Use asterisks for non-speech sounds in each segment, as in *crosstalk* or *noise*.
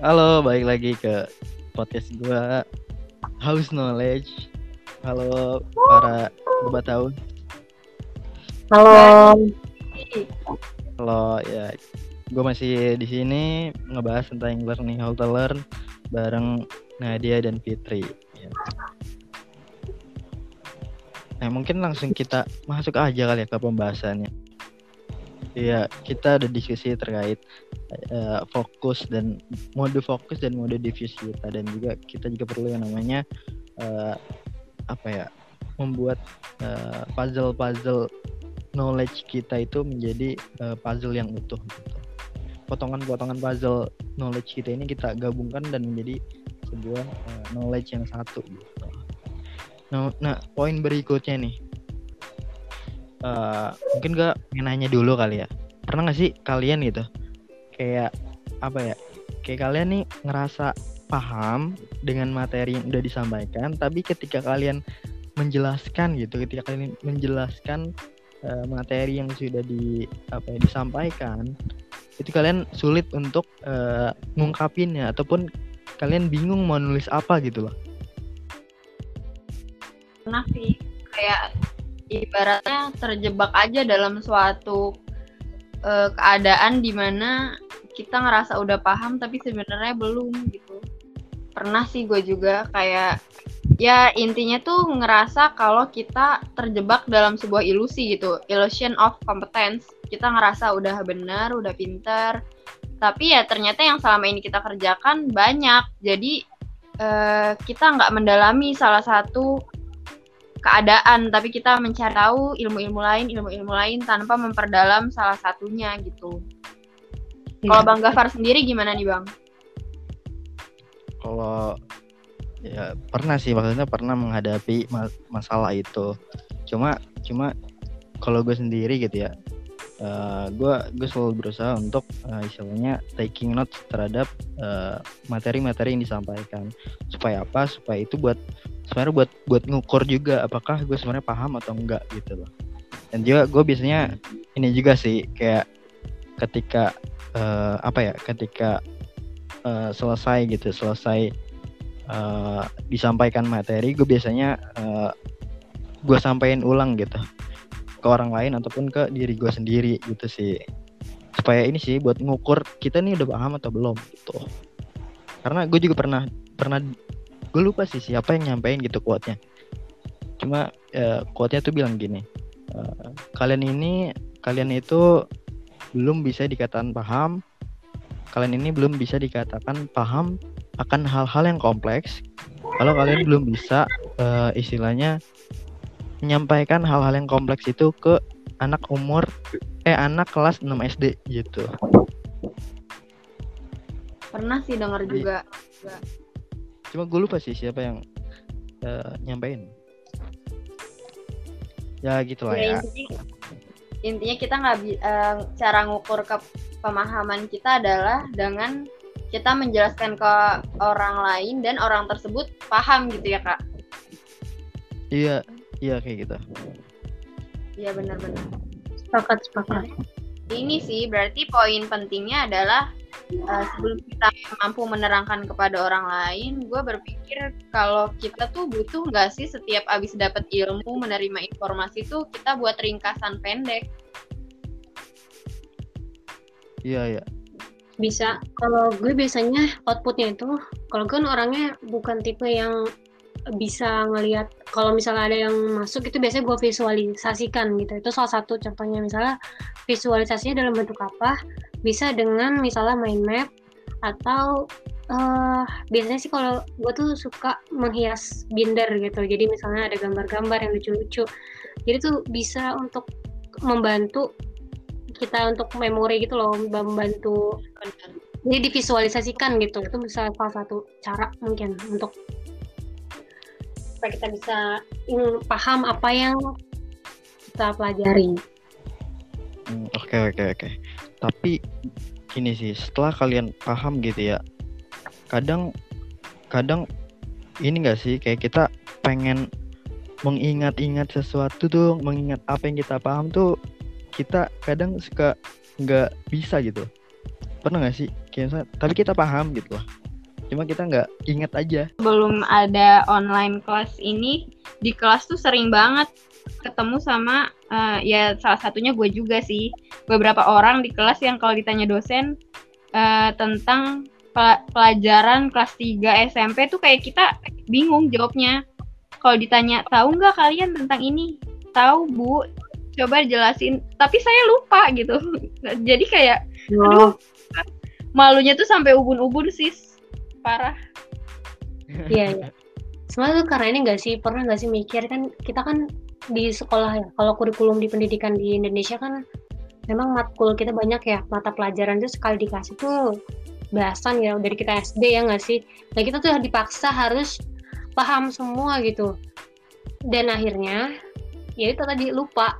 Halo, balik lagi ke podcast gua House Knowledge. Halo para sobat tahun. Halo. Halo ya, gue masih di sini ngebahas tentang learning how to learn bareng Nadia dan Fitri. Ya. Nah mungkin langsung kita masuk aja kali ya ke pembahasannya. Iya, kita ada diskusi terkait uh, fokus dan mode fokus dan mode diffuse kita dan juga kita juga perlu yang namanya uh, apa ya membuat uh, puzzle-puzzle knowledge kita itu menjadi uh, puzzle yang utuh gitu. Potongan-potongan puzzle knowledge kita ini kita gabungkan dan menjadi sebuah uh, knowledge yang satu gitu. Nah, nah poin berikutnya nih. Uh, mungkin gak nanya dulu kali ya. Pernah gak sih kalian gitu kayak apa ya? Kayak kalian nih ngerasa paham dengan materi yang udah disampaikan, tapi ketika kalian menjelaskan gitu, ketika kalian menjelaskan uh, materi yang sudah di apa ya, disampaikan, itu kalian sulit untuk uh, ngungkapinnya ataupun kalian bingung mau nulis apa gitu loh pernah sih kayak ibaratnya terjebak aja dalam suatu uh, keadaan di mana kita ngerasa udah paham tapi sebenarnya belum gitu. Pernah sih gue juga kayak ya intinya tuh ngerasa kalau kita terjebak dalam sebuah ilusi gitu illusion of competence. Kita ngerasa udah benar udah pinter tapi ya ternyata yang selama ini kita kerjakan banyak. Jadi uh, kita nggak mendalami salah satu keadaan tapi kita mencari tahu ilmu-ilmu lain ilmu-ilmu lain tanpa memperdalam salah satunya gitu. Ya. kalau bang Gafar sendiri gimana nih bang? Kalau ya pernah sih maksudnya pernah menghadapi masalah itu. Cuma cuma kalau gue sendiri gitu ya gue uh, gue selalu berusaha untuk uh, istilahnya taking note terhadap eh, materi-materi uh, yang disampaikan. Supaya apa? Supaya itu buat sebenarnya buat buat ngukur juga apakah gue sebenarnya paham atau enggak gitu loh. Dan juga gue biasanya ini juga sih kayak ketika uh, apa ya ketika uh, selesai gitu selesai uh, disampaikan materi gue biasanya uh, gue sampaikan ulang gitu ke orang lain ataupun ke diri gue sendiri gitu sih. Supaya ini sih buat ngukur kita nih udah paham atau belum gitu. Karena gue juga pernah pernah gue lupa sih siapa yang nyampein gitu quote-nya cuma uh, quote-nya tuh bilang gini uh, kalian ini kalian itu belum bisa dikatakan paham kalian ini belum bisa dikatakan paham akan hal-hal yang kompleks kalau kalian belum bisa uh, istilahnya menyampaikan hal-hal yang kompleks itu ke anak umur eh anak kelas 6 SD gitu. Pernah sih dengar juga. Cuma gue lupa sih siapa yang uh, nyampein. Ya gitu lah ya. ya. Intinya, intinya kita nggak uh, cara ngukur ke pemahaman kita adalah dengan kita menjelaskan ke orang lain dan orang tersebut paham gitu ya kak. Iya, iya kayak gitu. Iya benar-benar. Sepakat sepakat. Ini sih berarti poin pentingnya adalah uh, sebelum kita mampu menerangkan kepada orang lain, gue berpikir kalau kita tuh butuh nggak sih setiap abis dapat ilmu, menerima informasi tuh kita buat ringkasan pendek. Iya iya. Bisa. Kalau gue biasanya outputnya itu, kalau gue kan orangnya bukan tipe yang bisa ngelihat kalau misalnya ada yang masuk itu biasanya gue visualisasikan gitu. Itu salah satu contohnya. Misalnya visualisasinya dalam bentuk apa? Bisa dengan misalnya mind map atau uh, biasanya sih kalau gue tuh suka menghias binder gitu. Jadi misalnya ada gambar-gambar yang lucu-lucu. Jadi tuh bisa untuk membantu kita untuk memori gitu loh membantu jadi divisualisasikan gitu. Itu bisa salah satu cara mungkin untuk supaya kita bisa paham apa yang kita pelajari. Hmm, oke oke oke. Tapi gini sih, setelah kalian paham gitu ya, kadang kadang ini enggak sih kayak kita pengen mengingat-ingat sesuatu tuh, mengingat apa yang kita paham tuh kita kadang suka nggak bisa gitu. pernah nggak sih kayak misalnya, tapi kita paham gitu loh cuma kita nggak inget aja Sebelum ada online kelas ini, di kelas tuh sering banget ketemu sama eh, ya salah satunya gue juga sih beberapa orang di kelas yang kalau ditanya dosen eh, tentang pe- pelajaran kelas 3 SMP tuh kayak kita bingung jawabnya. Kalau ditanya tahu nggak kalian tentang ini? Tahu bu, coba jelasin. Tapi saya lupa gitu. *laughs* Jadi kayak Oh, malunya tuh sampai ubun-ubun sis, parah. iya, iya. Sebenarnya tuh karena ini nggak sih, pernah nggak sih mikir kan, kita kan di sekolah ya, kalau kurikulum di pendidikan di Indonesia kan memang matkul kita banyak ya, mata pelajaran tuh sekali dikasih tuh bahasan ya, dari kita SD ya nggak sih? Nah kita tuh dipaksa harus paham semua gitu. Dan akhirnya, ya itu tadi lupa.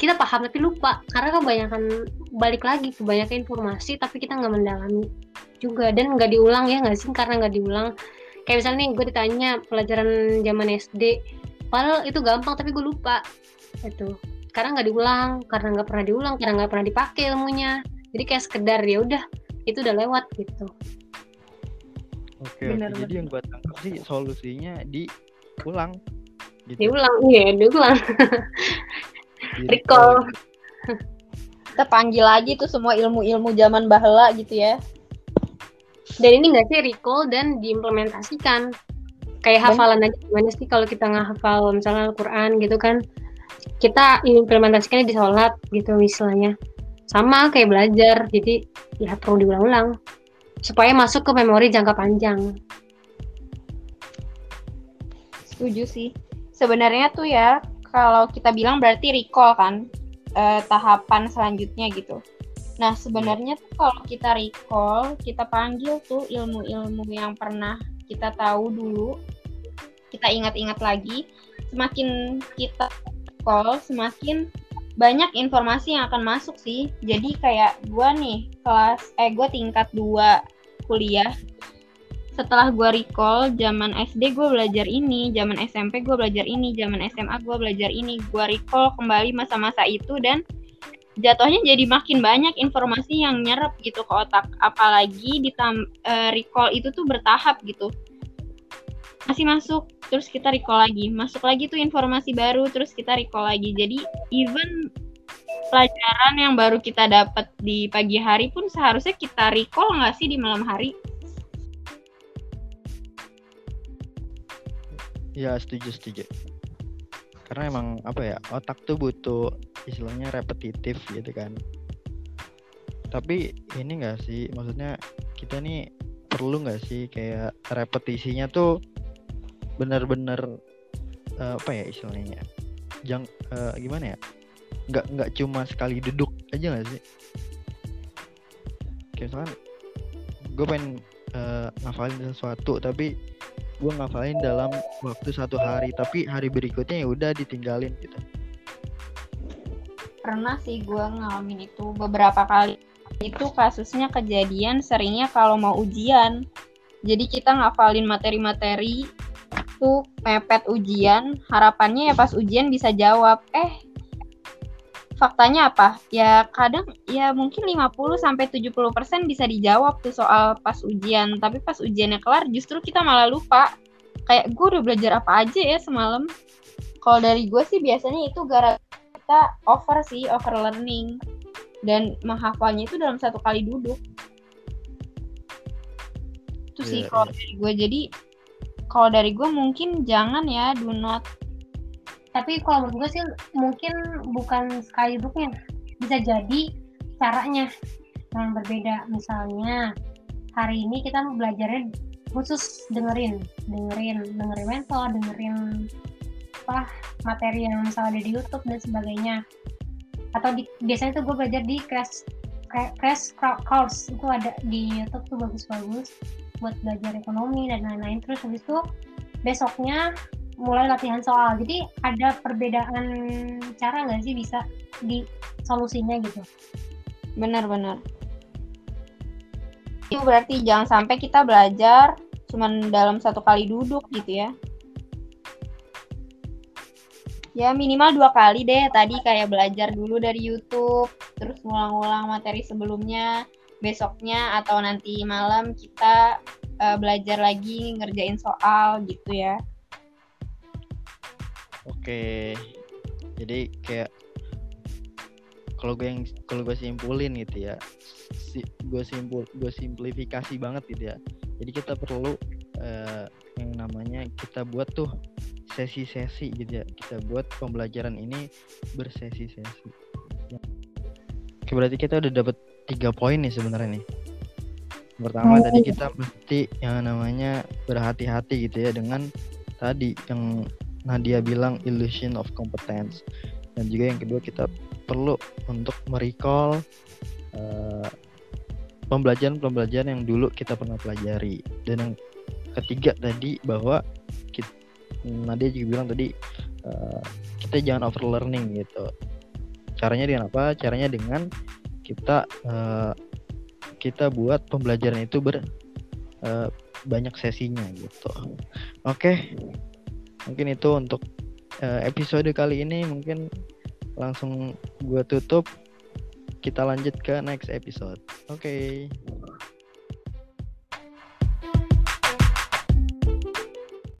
Kita paham tapi lupa, karena kebanyakan balik lagi, kebanyakan informasi tapi kita nggak mendalami juga. Dan nggak diulang ya nggak sih? Karena nggak diulang. Kayak misalnya nih gue ditanya pelajaran zaman SD padahal itu gampang tapi gue lupa. Itu. Karena nggak diulang karena nggak pernah diulang karena nggak pernah dipakai ilmunya. Jadi kayak sekedar ya udah itu udah lewat gitu. Oke Bener, oke. jadi yang gue tangkap sih solusinya diulang gitu. Diulang iya diulang. Di *laughs* recall. Kita panggil lagi tuh semua ilmu-ilmu zaman bahla gitu ya. Dan ini nggak sih recall dan diimplementasikan. Kayak hafalan aja gimana sih kalau kita nggak hafal misalnya Al-Quran gitu kan? Kita implementasikannya di sholat gitu misalnya. Sama kayak belajar jadi ya perlu diulang-ulang. Supaya masuk ke memori jangka panjang. Setuju sih. Sebenarnya tuh ya, kalau kita bilang berarti recall kan eh, tahapan selanjutnya gitu. Nah, sebenarnya tuh kalau kita recall, kita panggil tuh ilmu-ilmu yang pernah kita tahu dulu, kita ingat-ingat lagi. Semakin kita recall, semakin banyak informasi yang akan masuk sih. Jadi kayak gua nih kelas eh gua tingkat 2 kuliah setelah gue recall zaman SD gue belajar ini, zaman SMP gue belajar ini, zaman SMA gue belajar ini, gue recall kembali masa-masa itu dan jatuhnya jadi makin banyak informasi yang nyerap gitu ke otak, apalagi di recall itu tuh bertahap gitu. Masih masuk, terus kita recall lagi, masuk lagi tuh informasi baru, terus kita recall lagi. Jadi even pelajaran yang baru kita dapat di pagi hari pun seharusnya kita recall nggak sih di malam hari? Ya setuju setuju. Karena emang apa ya otak tuh butuh istilahnya repetitif gitu kan. Tapi ini enggak sih maksudnya kita nih perlu nggak sih kayak repetisinya tuh benar-benar eh, apa ya istilahnya jang eh, gimana ya nggak nggak cuma sekali duduk aja nggak sih kayak misalkan gue pengen eh, ngafalin sesuatu tapi gue ngafalin dalam waktu satu hari tapi hari berikutnya ya udah ditinggalin gitu pernah sih gue ngalamin itu beberapa kali. Itu kasusnya kejadian seringnya kalau mau ujian. Jadi kita ngafalin materi-materi tuh mepet ujian. Harapannya ya pas ujian bisa jawab. Eh faktanya apa? Ya kadang ya mungkin 50 sampai 70% bisa dijawab tuh soal pas ujian. Tapi pas ujiannya kelar justru kita malah lupa. Kayak gue udah belajar apa aja ya semalam. Kalau dari gue sih biasanya itu gara kita over sih over learning. Dan menghafalnya itu dalam satu kali duduk. Itu sih Iya, kalau dari gue. Jadi kalau dari gue mungkin jangan ya do not. Tapi kalau menurut gue sih mungkin bukan sekali duduknya bisa jadi caranya yang berbeda. Misalnya hari ini kita belajarnya khusus dengerin. Dengerin dengerin mentor dengerin apa materi yang misalnya ada di YouTube dan sebagainya. Atau di, biasanya tuh gue belajar di crash cra- crash cra- course. Itu ada di YouTube tuh bagus-bagus buat belajar ekonomi dan lain-lain. Terus habis itu besoknya mulai latihan soal. Jadi ada perbedaan cara nggak sih bisa di solusinya gitu? Benar-benar itu berarti jangan sampai kita belajar cuman dalam satu kali duduk gitu ya ya minimal dua kali deh tadi kayak belajar dulu dari YouTube terus ngulang-ngulang materi sebelumnya besoknya atau nanti malam kita uh, belajar lagi ngerjain soal gitu ya. Oke. Jadi kayak kalau gue yang kalau gue simpulin gitu ya si, gue simpul gue simplifikasi banget gitu ya jadi kita perlu uh, yang namanya kita buat tuh sesi-sesi gitu ya. Kita buat pembelajaran ini bersesi-sesi. Oke, berarti kita udah dapat tiga poin nih sebenarnya nih. Pertama oh. tadi kita mesti yang namanya berhati-hati gitu ya dengan tadi yang Nadia bilang illusion of competence. Dan juga yang kedua kita perlu untuk merecall uh, pembelajaran-pembelajaran yang dulu kita pernah pelajari. Dan yang ketiga tadi bahwa kita, Nadia juga bilang tadi uh, kita jangan over learning gitu. Caranya dengan apa? Caranya dengan kita uh, kita buat pembelajaran itu ber uh, banyak sesinya gitu. Oke okay. mungkin itu untuk uh, episode kali ini. Mungkin langsung gue tutup. Kita lanjut ke next episode. Oke. okay.